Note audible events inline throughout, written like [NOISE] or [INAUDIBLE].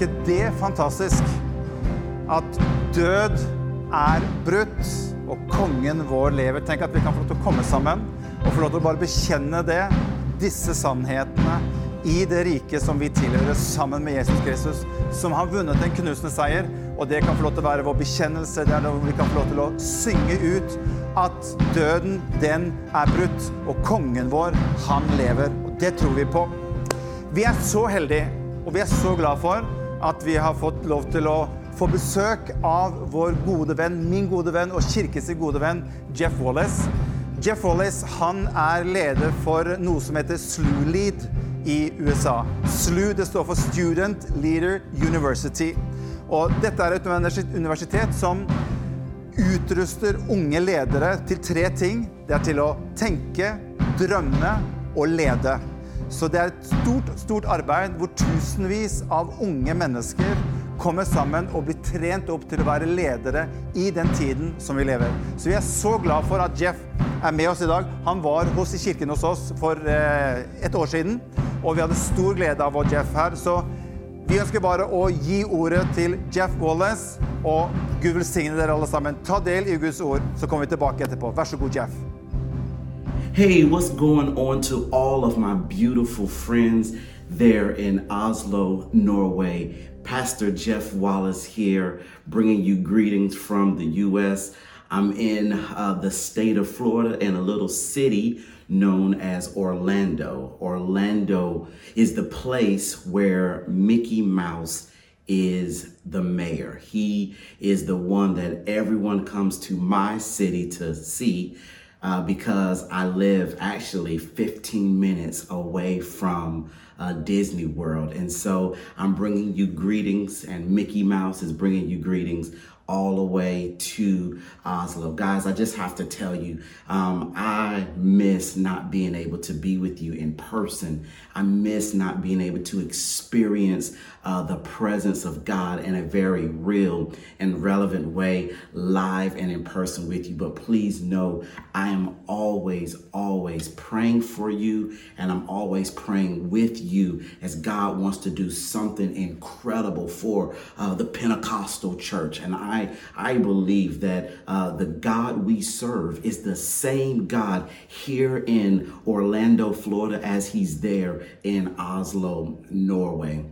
ikke det fantastisk? At død er brutt, og kongen vår lever. Tenk at vi kan få lov til å komme sammen og få lov til å bare bekjenne det, disse sannhetene, i det riket som vi tilhører sammen med Jesus Kristus, som har vunnet en knusende seier. Og det kan få lov til å være vår bekjennelse. Det er det vi kan få lov til å synge ut at døden, den er brutt, og kongen vår, han lever. Og det tror vi på. Vi er så heldige, og vi er så glad for at vi har fått lov til å få besøk av vår gode venn, min gode venn og kirkens gode venn Jeff Wallace. Jeff Wallace han er leder for noe som heter SLU-LEAD i USA. SLU det står for Student Leader University. Og dette er et universitet som utruster unge ledere til tre ting. Det er til å tenke, drømme og lede. Så det er et stort, stort arbeid hvor tusenvis av unge mennesker kommer sammen og blir trent opp til å være ledere i den tiden som vi lever. Så vi er så glad for at Jeff er med oss i dag. Han var hos kirken hos oss for eh, et år siden, og vi hadde stor glede av å ha Jeff her. Så vi ønsker bare å gi ordet til Jeff Wallace, og Gud velsigne dere alle sammen. Ta del i Guds ord, så kommer vi tilbake etterpå. Vær så god, Jeff. Hey, what's going on to all of my beautiful friends there in Oslo, Norway? Pastor Jeff Wallace here, bringing you greetings from the U.S. I'm in uh, the state of Florida in a little city known as Orlando. Orlando is the place where Mickey Mouse is the mayor. He is the one that everyone comes to my city to see uh, because I live actually 15 minutes away from uh, Disney World. And so I'm bringing you greetings, and Mickey Mouse is bringing you greetings all the way to Oslo. Guys, I just have to tell you, um, I miss not being able to be with you in person. I miss not being able to experience uh, the presence of God in a very real and relevant way, live and in person with you. But please know, I am always, always praying for you, and I'm always praying with you as God wants to do something incredible for uh, the Pentecostal church. And I, I believe that uh, the God we serve is the same God here in Orlando, Florida, as He's there in Oslo, Norway.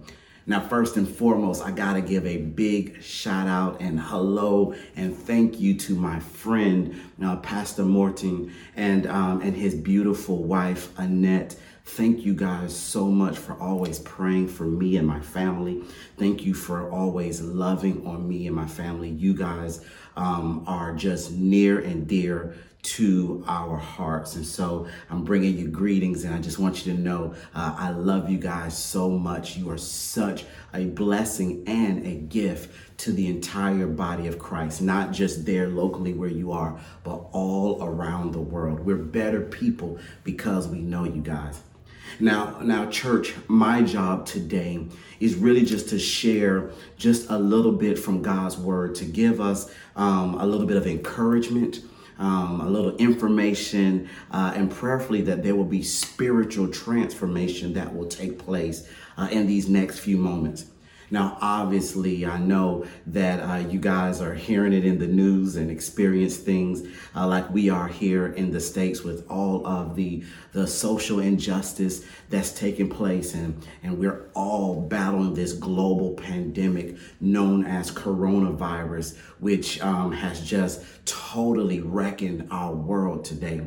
Now, first and foremost, I got to give a big shout out and hello and thank you to my friend, uh, Pastor Morton, and, um, and his beautiful wife, Annette. Thank you guys so much for always praying for me and my family. Thank you for always loving on me and my family. You guys um, are just near and dear to our hearts. And so I'm bringing you greetings, and I just want you to know uh, I love you guys so much. You are such a blessing and a gift to the entire body of Christ, not just there locally where you are, but all around the world. We're better people because we know you guys. Now, now, church, my job today is really just to share just a little bit from God's word to give us um, a little bit of encouragement um, a little information, uh, and prayerfully that there will be spiritual transformation that will take place uh, in these next few moments. Now, obviously, I know that uh, you guys are hearing it in the news and experience things uh, like we are here in the States with all of the, the social injustice that's taking place. And, and we're all battling this global pandemic known as coronavirus, which um, has just totally wrecking our world today.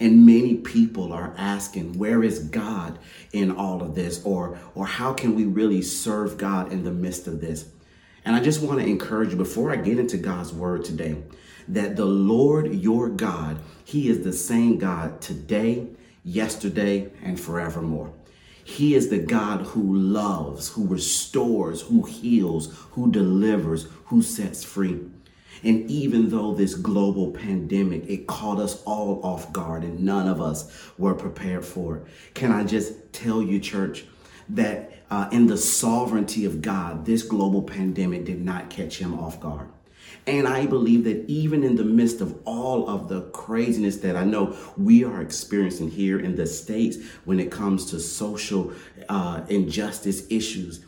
And many people are asking, where is God in all of this? Or, or how can we really serve God in the midst of this? And I just want to encourage you before I get into God's word today that the Lord your God, He is the same God today, yesterday, and forevermore. He is the God who loves, who restores, who heals, who delivers, who sets free. And even though this global pandemic, it caught us all off guard and none of us were prepared for it. Can I just tell you, church, that uh, in the sovereignty of God, this global pandemic did not catch him off guard. And I believe that even in the midst of all of the craziness that I know we are experiencing here in the States when it comes to social uh, injustice issues,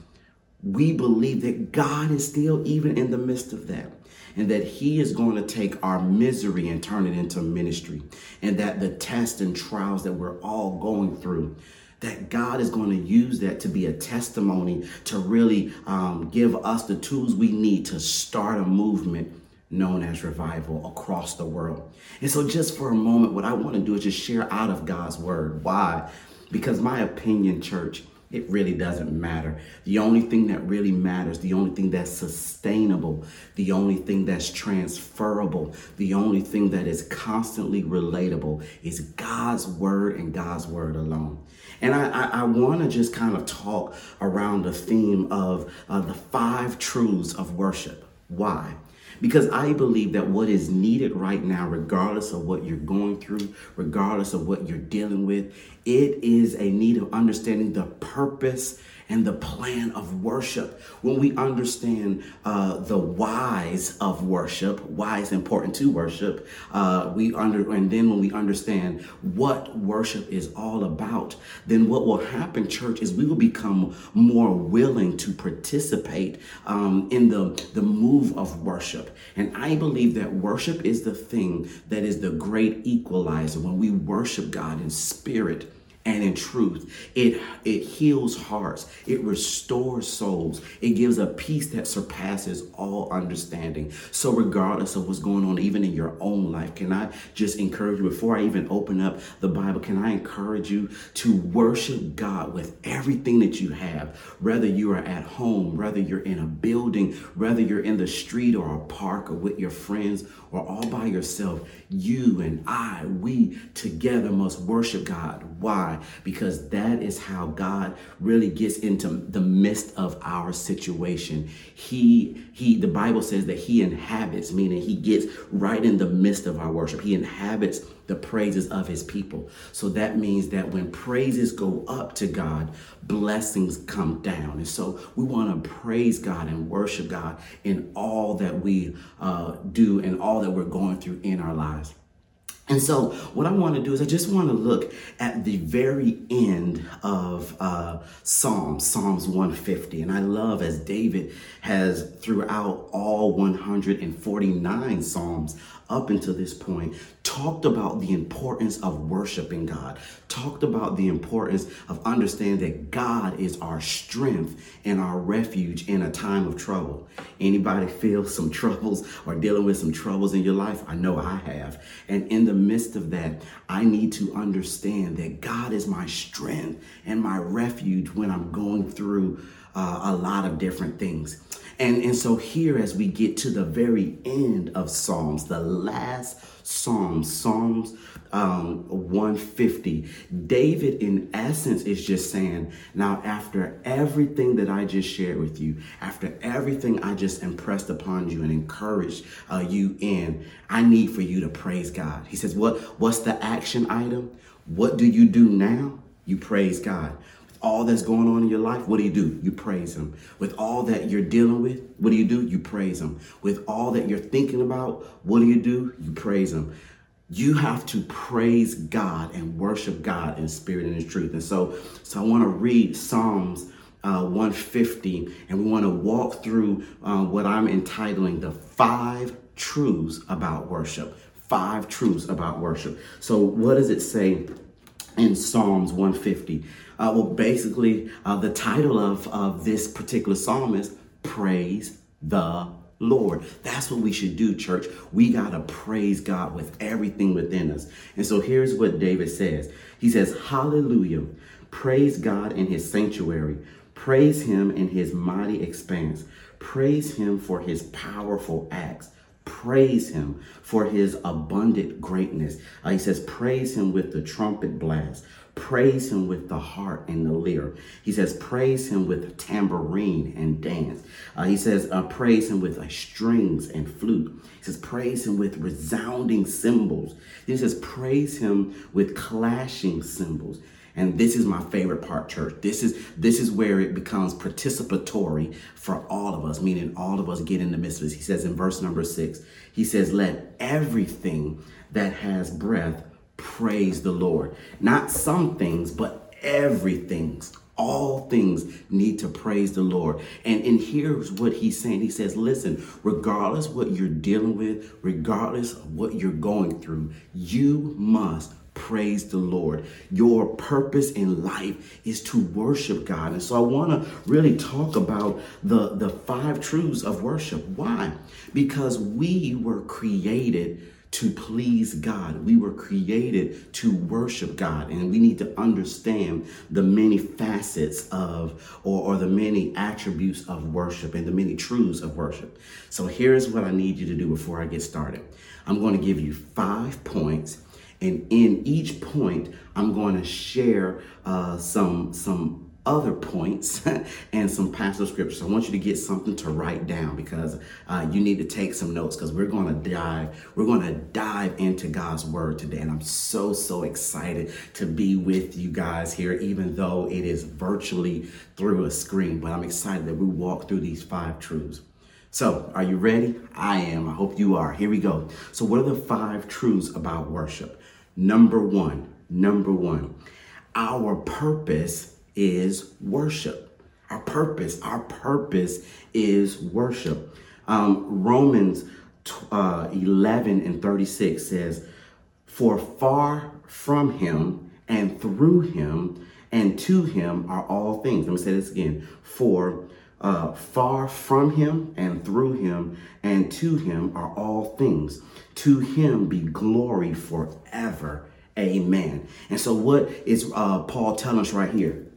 we believe that God is still even in the midst of that and that he is going to take our misery and turn it into ministry and that the tests and trials that we're all going through that God is going to use that to be a testimony to really um, give us the tools we need to start a movement known as revival across the world. And so, just for a moment, what I want to do is just share out of God's word. Why? Because my opinion, church, it really doesn't matter. The only thing that really matters, the only thing that's sustainable, the only thing that's transferable, the only thing that is constantly relatable is God's word and God's word alone. And I, I, I want to just kind of talk around the theme of uh, the five truths of worship. Why? Because I believe that what is needed right now, regardless of what you're going through, regardless of what you're dealing with, it is a need of understanding the purpose and the plan of worship. When we understand uh, the whys of worship, why it's important to worship, uh, we under and then when we understand what worship is all about, then what will happen, church, is we will become more willing to participate um, in the the move of worship. And I believe that worship is the thing that is the great equalizer. When we worship God in spirit and in truth. It it heals hearts. It restores souls. It gives a peace that surpasses all understanding. So regardless of what's going on even in your own life, can I just encourage you before I even open up the Bible, can I encourage you to worship God with everything that you have, whether you are at home, whether you're in a building, whether you're in the street or a park or with your friends or all by yourself. You and I, we together must worship God. Why? Because that is how God really gets into the midst of our situation. He, he, the Bible says that He inhabits, meaning He gets right in the midst of our worship. He inhabits the praises of his people. So that means that when praises go up to God, blessings come down. And so we want to praise God and worship God in all that we uh, do and all that we're going through in our lives. And so, what I want to do is, I just want to look at the very end of uh, Psalms, Psalms 150. And I love as David has throughout all 149 Psalms up until this point talked about the importance of worshiping God, talked about the importance of understanding that God is our strength and our refuge in a time of trouble. Anybody feel some [LAUGHS] troubles or dealing with some troubles in your life? I know I have. And in the midst of that, I need to understand that God is my strength and my refuge when I'm going through uh, a lot of different things. And, and so here, as we get to the very end of Psalms, the last Psalm, Psalms um, 150, David, in essence, is just saying, now, after everything that I just shared with you, after everything I just impressed upon you and encouraged uh, you in, I need for you to praise God. He says, what, what's the action item? What do you do now? You praise God all that's going on in your life, what do you do? You praise Him. With all that you're dealing with, what do you do? You praise Him. With all that you're thinking about, what do you do? You praise Him. You have to praise God and worship God in spirit and in truth. And so, so I want to read Psalms uh, 150, and we want to walk through uh, what I'm entitling the five truths about worship. Five truths about worship. So, what does it say in Psalms 150? Uh, well, basically, uh, the title of, of this particular psalm is Praise the Lord. That's what we should do, church. We got to praise God with everything within us. And so here's what David says He says, Hallelujah. Praise God in his sanctuary. Praise him in his mighty expanse. Praise him for his powerful acts. Praise him for his abundant greatness. Uh, he says, Praise him with the trumpet blast. Praise him with the harp and the lyre. He says, praise him with tambourine and dance. Uh, he says, uh, praise him with uh, strings and flute. He says, praise him with resounding cymbals. He says, praise him with clashing cymbals. And this is my favorite part, church. This is this is where it becomes participatory for all of us, meaning all of us get in the midst of this. He says in verse number six, he says, Let everything that has breath praise the Lord. Not some things, but everything, all things need to praise the Lord. And, and here's what he's saying. He says, listen, regardless what you're dealing with, regardless of what you're going through, you must praise the Lord. Your purpose in life is to worship God. And so I want to really talk about the, the five truths of worship. Why? Because we were created to please God. We were created to worship God, and we need to understand the many facets of, or, or, the many attributes of worship and the many truths of worship. So here's what I need you to do before I get started. I'm going to give you five points, and in each point, I'm going to share uh, some some other points [LAUGHS] and some pastor scriptures. I want you to get something to write down because uh, you need to take some notes because we're going to dive, we're going to dive into God's word today. And I'm so, so excited to be with you guys here, even though it is virtually through a screen. But I'm excited that we walk through these five truths. So, are you ready? I am. I hope you are. Here we go. So, what are the five truths about worship? Number one, number one, our purpose is worship. Our purpose, our purpose is worship. Um, Romans uh, 11 and 36 says, For far from him and through him and to him are all things. Let me say this again. For uh, far from him and through him and to him are all things. To him be glory forever. Amen. And so, what is uh, Paul telling us right here?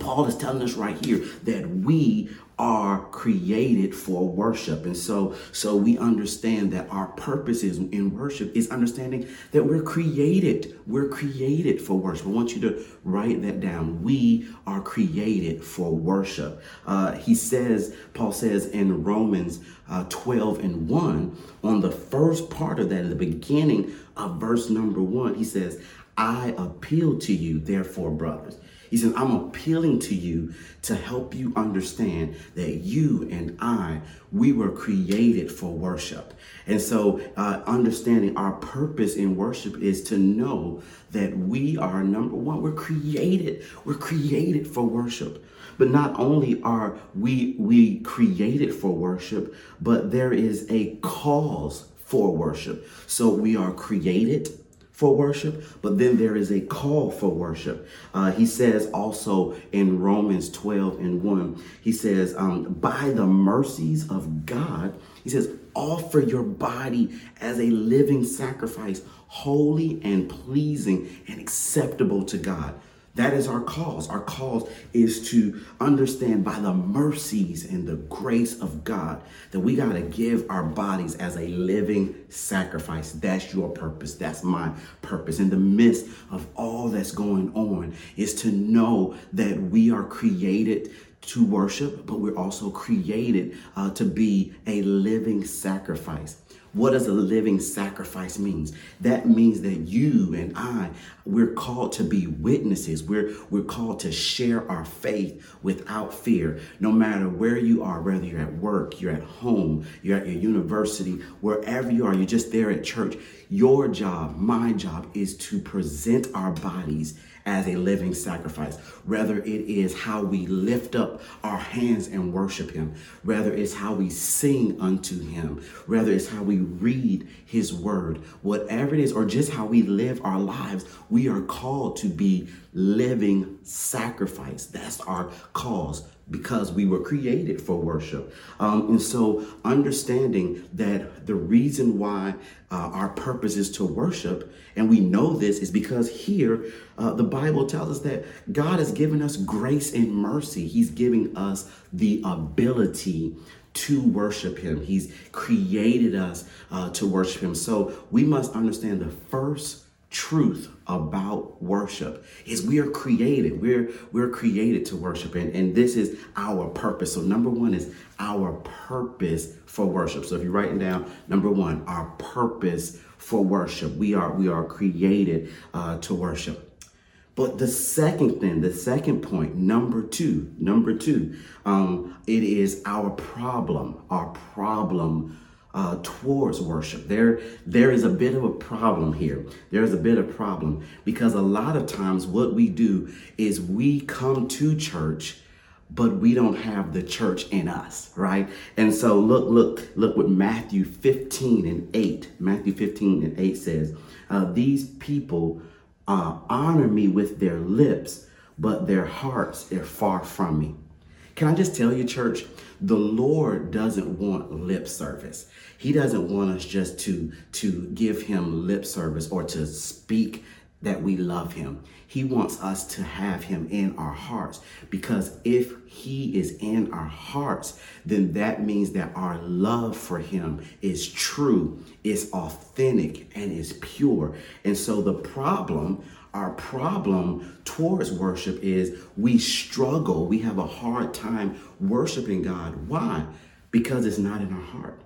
Paul is telling us right here that we are created for worship. And so so we understand that our purpose is in worship is understanding that we're created we're created for worship. I want you to write that down. We are created for worship. Uh, he says paul says in romans uh, 12 and 1 on the first part of that in the beginning of verse number 1 he says i appeal to you therefore brothers he says, I'm appealing to you to help you understand that you and I, we were created for worship. And so, uh, understanding our purpose in worship is to know that we are number one, we're created, we're created for worship. But not only are we we created for worship, but there is a cause for worship. So we are created for worship, but then there is a call for worship. Uh, he says also in Romans 12 and 1, he says, um, by the mercies of God, he says, offer your body as a living sacrifice, holy and pleasing and acceptable to God. That is our cause. Our cause is to understand by the mercies and the grace of God that we got to give our bodies as a living sacrifice. That's your purpose. That's my purpose. In the midst of all that's going on, is to know that we are created to worship, but we're also created uh, to be a living sacrifice. What does a living sacrifice means? That means that you and I, we're called to be witnesses. We're, we're called to share our faith without fear, no matter where you are, whether you're at work, you're at home, you're at your university, wherever you are, you're just there at church. Your job, my job, is to present our bodies as a living sacrifice. Whether it is how we lift up our hands and worship Him, whether it's how we sing unto Him, whether it's how we read His Word, whatever it is, or just how we live our lives, we are called to be living sacrifice. That's our cause because we were created for worship. Um, and so, understanding that the reason why uh, our purpose is to worship, and we know this, is because here uh, the Bible tells us that God has given us grace and mercy. He's giving us the ability to worship Him, He's created us uh, to worship Him. So, we must understand the first truth about worship is we are created. We're we're created to worship and, and this is our purpose. So number one is our purpose for worship. So if you're writing down number one our purpose for worship we are we are created uh, to worship. But the second thing the second point number two number two um, it is our problem our problem uh, towards worship. There, there is a bit of a problem here. There is a bit of problem because a lot of times what we do is we come to church, but we don't have the church in us, right? And so look, look, look what Matthew 15 and 8, Matthew 15 and 8 says, uh, these people uh, honor me with their lips, but their hearts are far from me. Can I just tell you, church, the Lord doesn't want lip service. He doesn't want us just to, to give him lip service or to speak that we love him. He wants us to have him in our hearts because if he is in our hearts, then that means that our love for him is true, is authentic, and is pure. And so the problem our problem towards worship is we struggle. We have a hard time worshiping God. Why? Because it's not in our heart.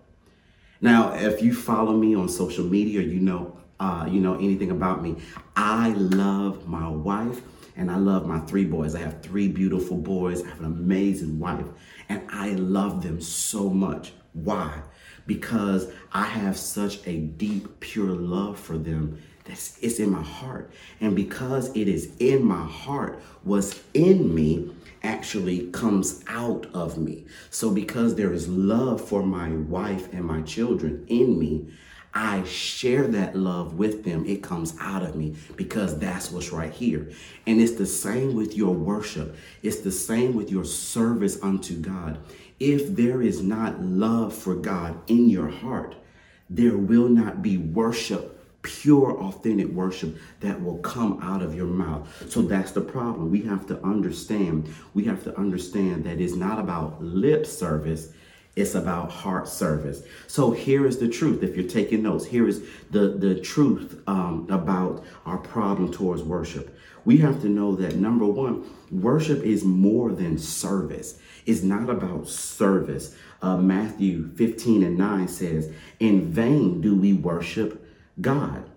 Now, if you follow me on social media, you know, uh, you know anything about me. I love my wife and I love my three boys. I have three beautiful boys. I have an amazing wife, and I love them so much. Why? Because I have such a deep, pure love for them that's it's in my heart. And because it is in my heart, what's in me actually comes out of me. So because there is love for my wife and my children in me, I share that love with them. It comes out of me because that's what's right here. And it's the same with your worship. It's the same with your service unto God. If there is not love for God in your heart, there will not be worship pure, authentic worship that will come out of your mouth. So that's the problem. We have to understand, we have to understand that it's not about lip service, it's about heart service. So here is the truth. If you're taking notes, here is the, the truth um, about our problem towards worship. We have to know that number one, worship is more than service. It's not about service. Uh, Matthew 15 and 9 says, In vain do we worship God.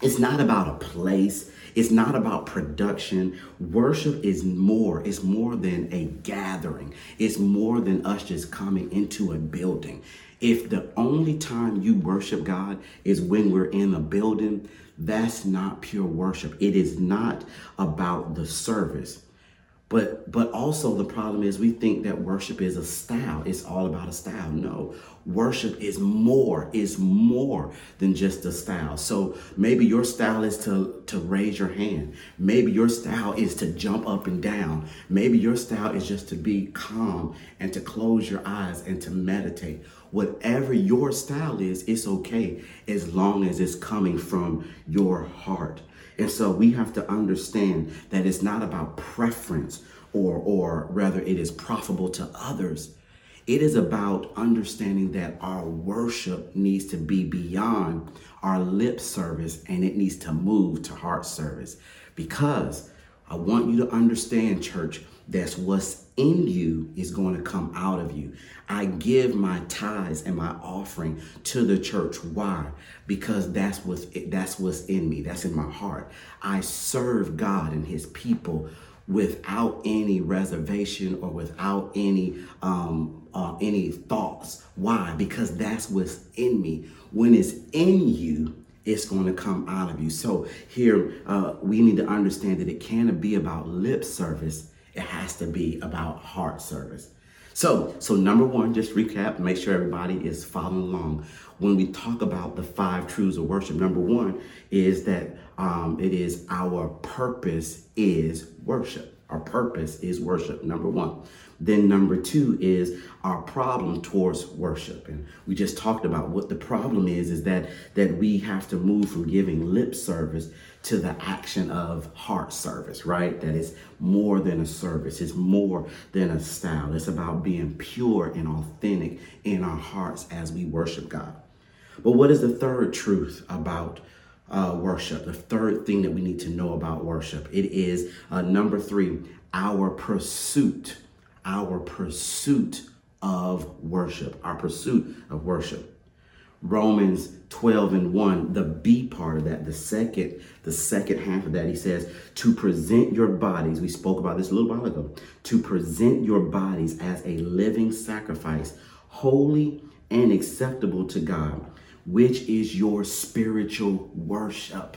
It's not about a place. It's not about production. Worship is more. It's more than a gathering. It's more than us just coming into a building. If the only time you worship God is when we're in a building, that's not pure worship. It is not about the service. But but also the problem is we think that worship is a style. It's all about a style. No. Worship is more, is more than just a style. So maybe your style is to, to raise your hand. Maybe your style is to jump up and down. Maybe your style is just to be calm and to close your eyes and to meditate. Whatever your style is, it's okay as long as it's coming from your heart. And so we have to understand that it's not about preference or, or rather it is profitable to others. It is about understanding that our worship needs to be beyond our lip service and it needs to move to heart service. Because I want you to understand, church, that's what's in you is going to come out of you. I give my tithes and my offering to the church. Why? Because that's what's that's what's in me. That's in my heart. I serve God and His people without any reservation or without any um, uh, any thoughts. Why? Because that's what's in me. When it's in you, it's going to come out of you. So here uh, we need to understand that it can't be about lip service it has to be about heart service. So, so number one, just recap, make sure everybody is following along. When we talk about the five truths of worship, number one is that um, it is our purpose is worship. Our purpose is worship, number one. Then number two is our problem towards worship. And we just talked about what the problem is, is that, that we have to move from giving lip service to the action of heart service, right? That is more than a service. It's more than a style. It's about being pure and authentic in our hearts as we worship God. But what is the third truth about uh, worship? The third thing that we need to know about worship. It is uh, number three, our pursuit our pursuit of worship, our pursuit of worship. Romans 12 and 1, the B part of that, the second, the second half of that, he says, to present your bodies, we spoke about this a little while ago, to present your bodies as a living sacrifice, holy and acceptable to God, which is your spiritual worship.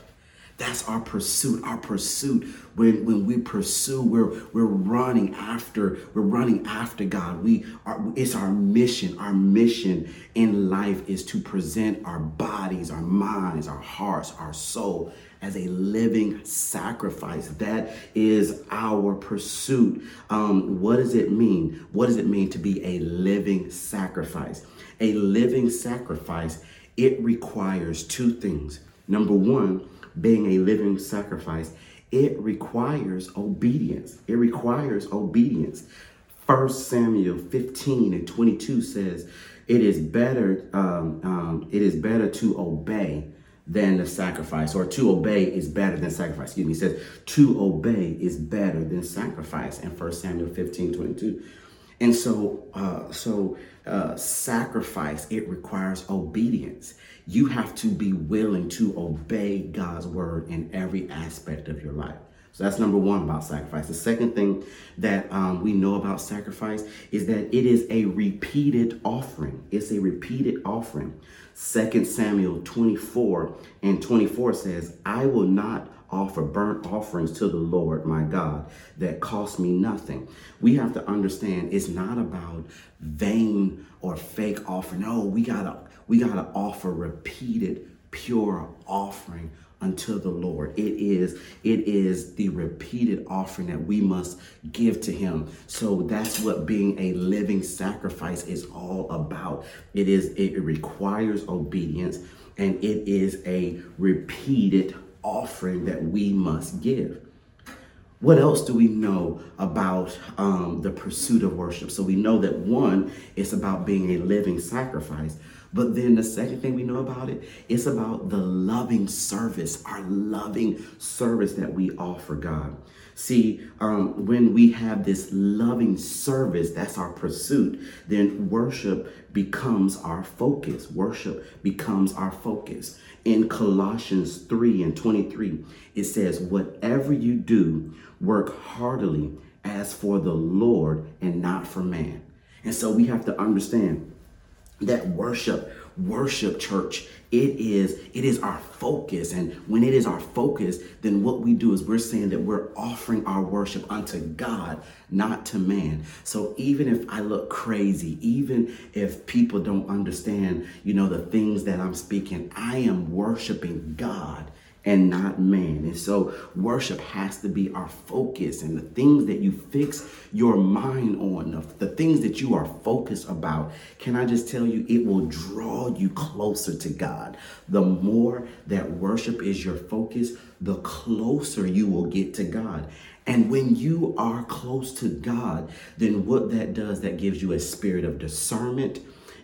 That's our pursuit. Our pursuit. When when we pursue, we're we're running after. We're running after God. We are. It's our mission. Our mission in life is to present our bodies, our minds, our hearts, our soul as a living sacrifice. That is our pursuit. Um, what does it mean? What does it mean to be a living sacrifice? A living sacrifice. It requires two things. Number one being a living sacrifice, it requires obedience. It requires obedience. First Samuel 15 and 22 says, "It is better. Um, um, it is better to obey than the sacrifice, or to obey is better than sacrifice." Excuse me. It says to obey is better than sacrifice and First Samuel 15, 22. And so, uh, so uh, sacrifice it requires obedience. You have to be willing to obey God's word in every aspect of your life. So that's number one about sacrifice. The second thing that um, we know about sacrifice is that it is a repeated offering. It's a repeated offering. Second Samuel 24 and 24 says, I will not offer burnt offerings to the Lord my God that cost me nothing. We have to understand it's not about vain or fake offering. No, we gotta we gotta offer repeated, pure offering unto the Lord. It is it is the repeated offering that we must give to him. So that's what being a living sacrifice is all about. It is it requires obedience and it is a repeated offering that we must give. What else do we know about um, the pursuit of worship? So we know that one, it's about being a living sacrifice. But then the second thing we know about it, it's about the loving service, our loving service that we offer God. See, um, when we have this loving service, that's our pursuit, then worship becomes our focus. Worship becomes our focus. In Colossians 3 and 23, it says, Whatever you do, work heartily as for the Lord and not for man. And so we have to understand that worship worship church it is it is our focus. And when it is our focus then what we do is we're saying that we're offering our worship unto god not to man. So even if i look crazy even if people don't understand you know the things that i'm speaking i am worshiping god and not man. And so worship has to be our focus and the things that you fix your mind on, the, things that you are focused about. Can I just tell you, it will draw you closer to God. The more that worship is your focus, the closer you will get to God. And when you are close to God, then what that does, that gives you a spirit of discernment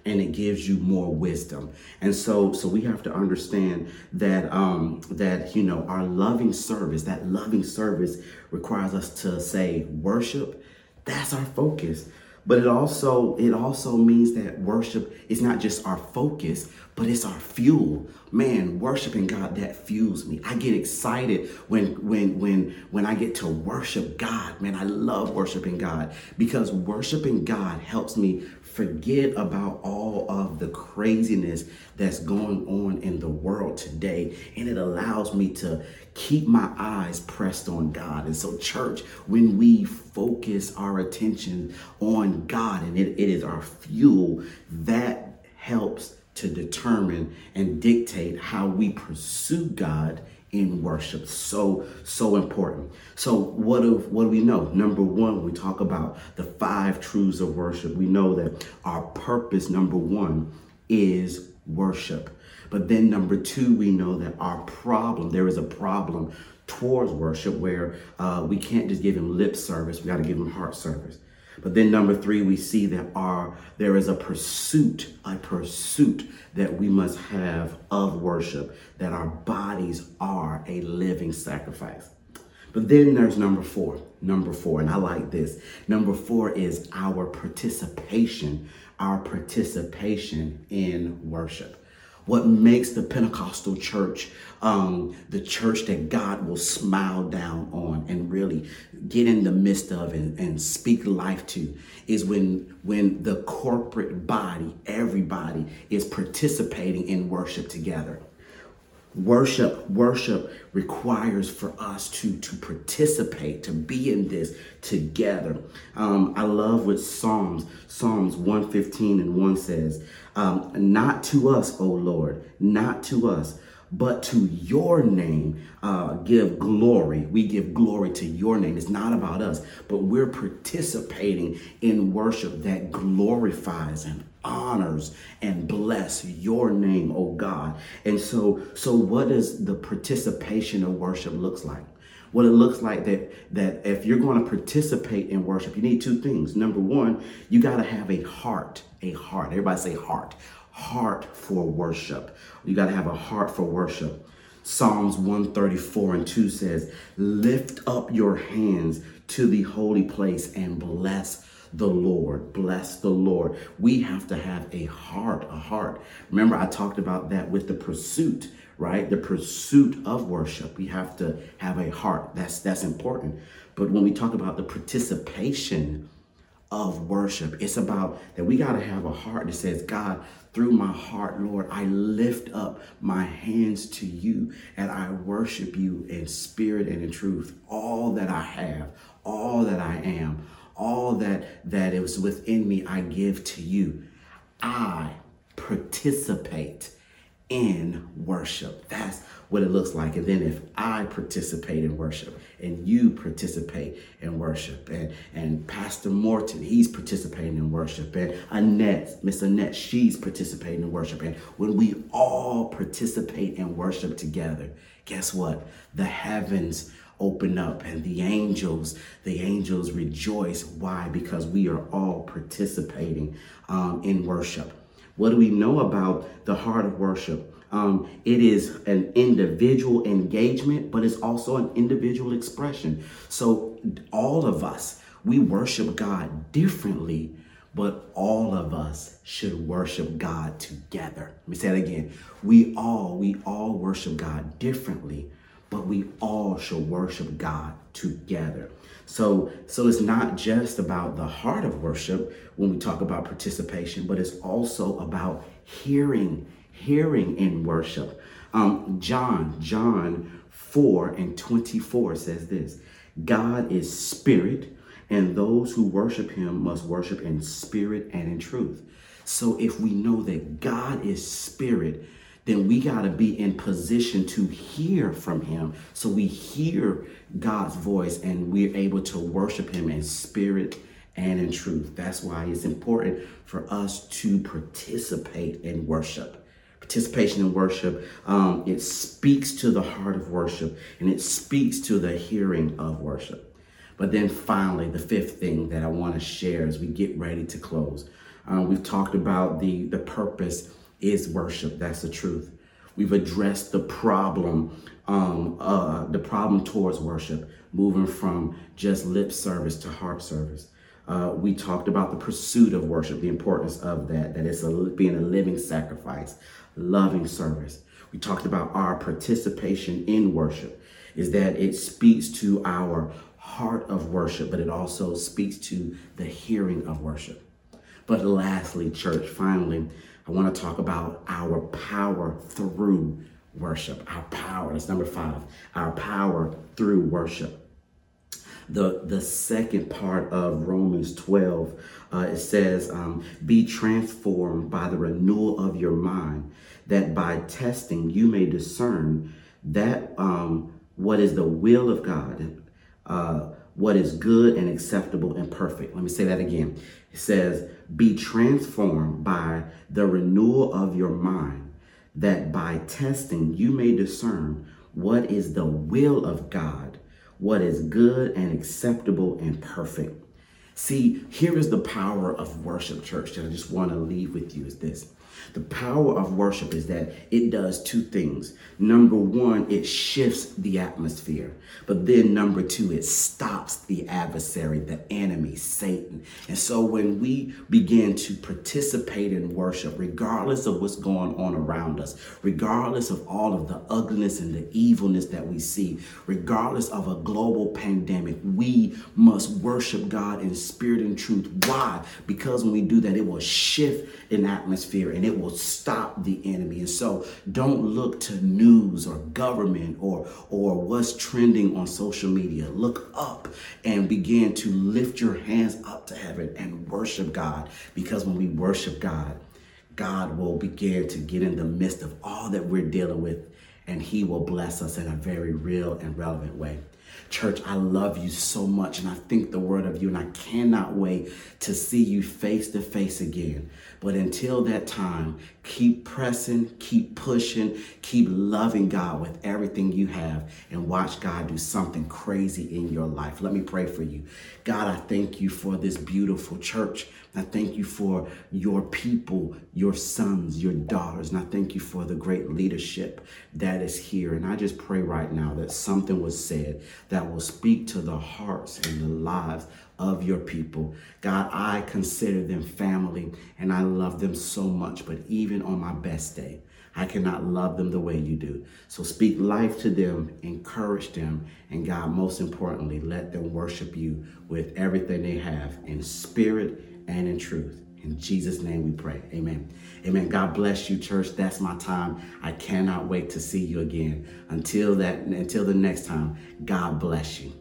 and it gives you more wisdom. And so, so we have to understand that um, that you know our loving service, that loving service requires us to say worship. That's our focus. But it also it also means that worship is not just our focus, but it's our fuel. Man, worshiping God that fuels me. I get excited when when when when I get to worship God. Man, I love worshiping God because worshiping God helps me forget about all of the craziness that's going on in the world today. And it allows me to keep my eyes pressed on God. And so, church, when we focus our attention on God and it, it is our fuel, that helps to determine and dictate how we pursue God in worship. So, so important. So what do, what do we know? Number one, we talk about the five truths of worship. We know that our purpose, number one, is worship. But then number two, we know that our problem, there is a problem towards worship where uh, we can't just give him lip service. We got to give him heart service. But then number three, we see that our there is a pursuit, a pursuit that we must have of worship, that our bodies are a living sacrifice. But then there's number four. Number four, and I like this. Number four is our participation, our participation in worship. What makes the Pentecostal church um, the church that God will smile down on and really get in the midst of and, and speak life to is when when the corporate body, everybody is participating in worship together. Worship, worship requires for us to to participate, to be in this together. Um, I love what Psalms Psalms 115 and 1 says, um, not to us, O Lord, not to us, but to your name uh, give glory. We give glory to your name. It's not about us, but we're participating in worship that glorifies and honors and bless your name, oh God. And so, so what does the participation of worship looks like? What it looks like that that if you're going to participate in worship, you need two things. Number one, you got to have a heart, a heart. Everybody say heart heart for worship. You got to have a heart for worship. Psalms 134 and 2 says, Lift up your hands to the holy place and bless the Lord. Bless the Lord. We have to have a heart, a heart. Remember, I talked about that with the pursuit, right? The pursuit of worship. We have to have a heart. That's that's important. But when we talk about the participation of worship, it's about that we got to have a heart that says, God, through my heart, Lord, I lift up my hands to you and I worship you in spirit and in truth. All that I have, all that I am, all that that is within me, I give to you. I participate in worship. That's what it looks like. And then if I participate in worship and you participate in worship and, and Pastor Morton, he's participating in worship and Annette, Miss Annette, she's participating in worship. And when we all participate in worship together, guess what? The heavens open up and the angels the angels rejoice why because we are all participating um, in worship what do we know about the heart of worship um, it is an individual engagement, but it's also an individual expression. So all of us, we worship God differently, but all of us should worship God together. Let me say that again. We all, we all worship God differently, but we all should worship God together. So, so it's not just about the heart of worship when we talk about participation, but it's also about hearing hearing in worship. Um, John, John 4 and 24 says this God is spirit, and those who worship him must worship in spirit and in truth. So if we know that God is spirit, then we got to be in position to hear from him. So we hear God's voice and we're able to worship him in spirit and in truth. That's why it's important for us to participate in worship participation in worship, um, it speaks to the heart of worship and it speaks to the hearing of worship. But then finally, the fifth thing that I want to share as we get ready to close, uh, we've talked about the, the purpose is worship. That's the truth. We've addressed the problem, um, uh, the problem towards worship, moving from just lip service to heart service. Uh, we talked about the pursuit of worship, the importance of that, that it's a, being a living sacrifice, loving service. We talked about our participation in worship, is that it speaks to our heart of worship, but it also speaks to the hearing of worship. But lastly, church, finally, I want to talk about our power through worship. Our power, that's number five, our power through worship. The, the second part of Romans 12, uh, it says, um, Be transformed by the renewal of your mind that by testing you may discern that um, what is the will of God, uh, what is good and acceptable and perfect. Let me say that again. It says, Be transformed by the renewal of your mind, that by testing you may discern what is the will of God, what is good and acceptable and perfect. See, here is the power of worship, church, that I just want to leave with you is this. The power of worship is that it does two things. Number one, it shifts the atmosphere. But then number two, it stops the adversary, the enemy, Satan. And so when we begin to participate in worship, regardless of what's going on around us, regardless of all of the ugliness and the evilness that we see, regardless of a global pandemic, we must worship God in spirit and truth. Why? Because when we do that, it will shift an atmosphere and it will stop the enemy. And so don't look to news or government or or what's trending on social media. Look up and begin to lift your hands up to heaven and worship God because when we worship God, God will begin to get in the midst of all that we're dealing with and he will bless us in a very real and relevant way. Church, I love you so much and I think the word of you, and I cannot wait to see you face to face again. But until that time, keep pressing, keep pushing, keep loving God with everything you have, and watch God do something crazy in your life. Let me pray for you. God, I thank you for this beautiful church. I thank you for your people, your sons, your daughters, and I thank you for the great leadership that is here. And I just pray right now that something was said that will speak to the hearts and the lives of your people. God, I consider them family and I love them so much, but even on my best day, I cannot love them the way you do. So speak life to them, encourage them, and God, most importantly, let them worship you with everything they have in spirit and in truth. In Jesus' name we pray. Amen. Amen. God bless you, church. That's my time. I cannot wait to see you again. Until that, until the next time, God bless you.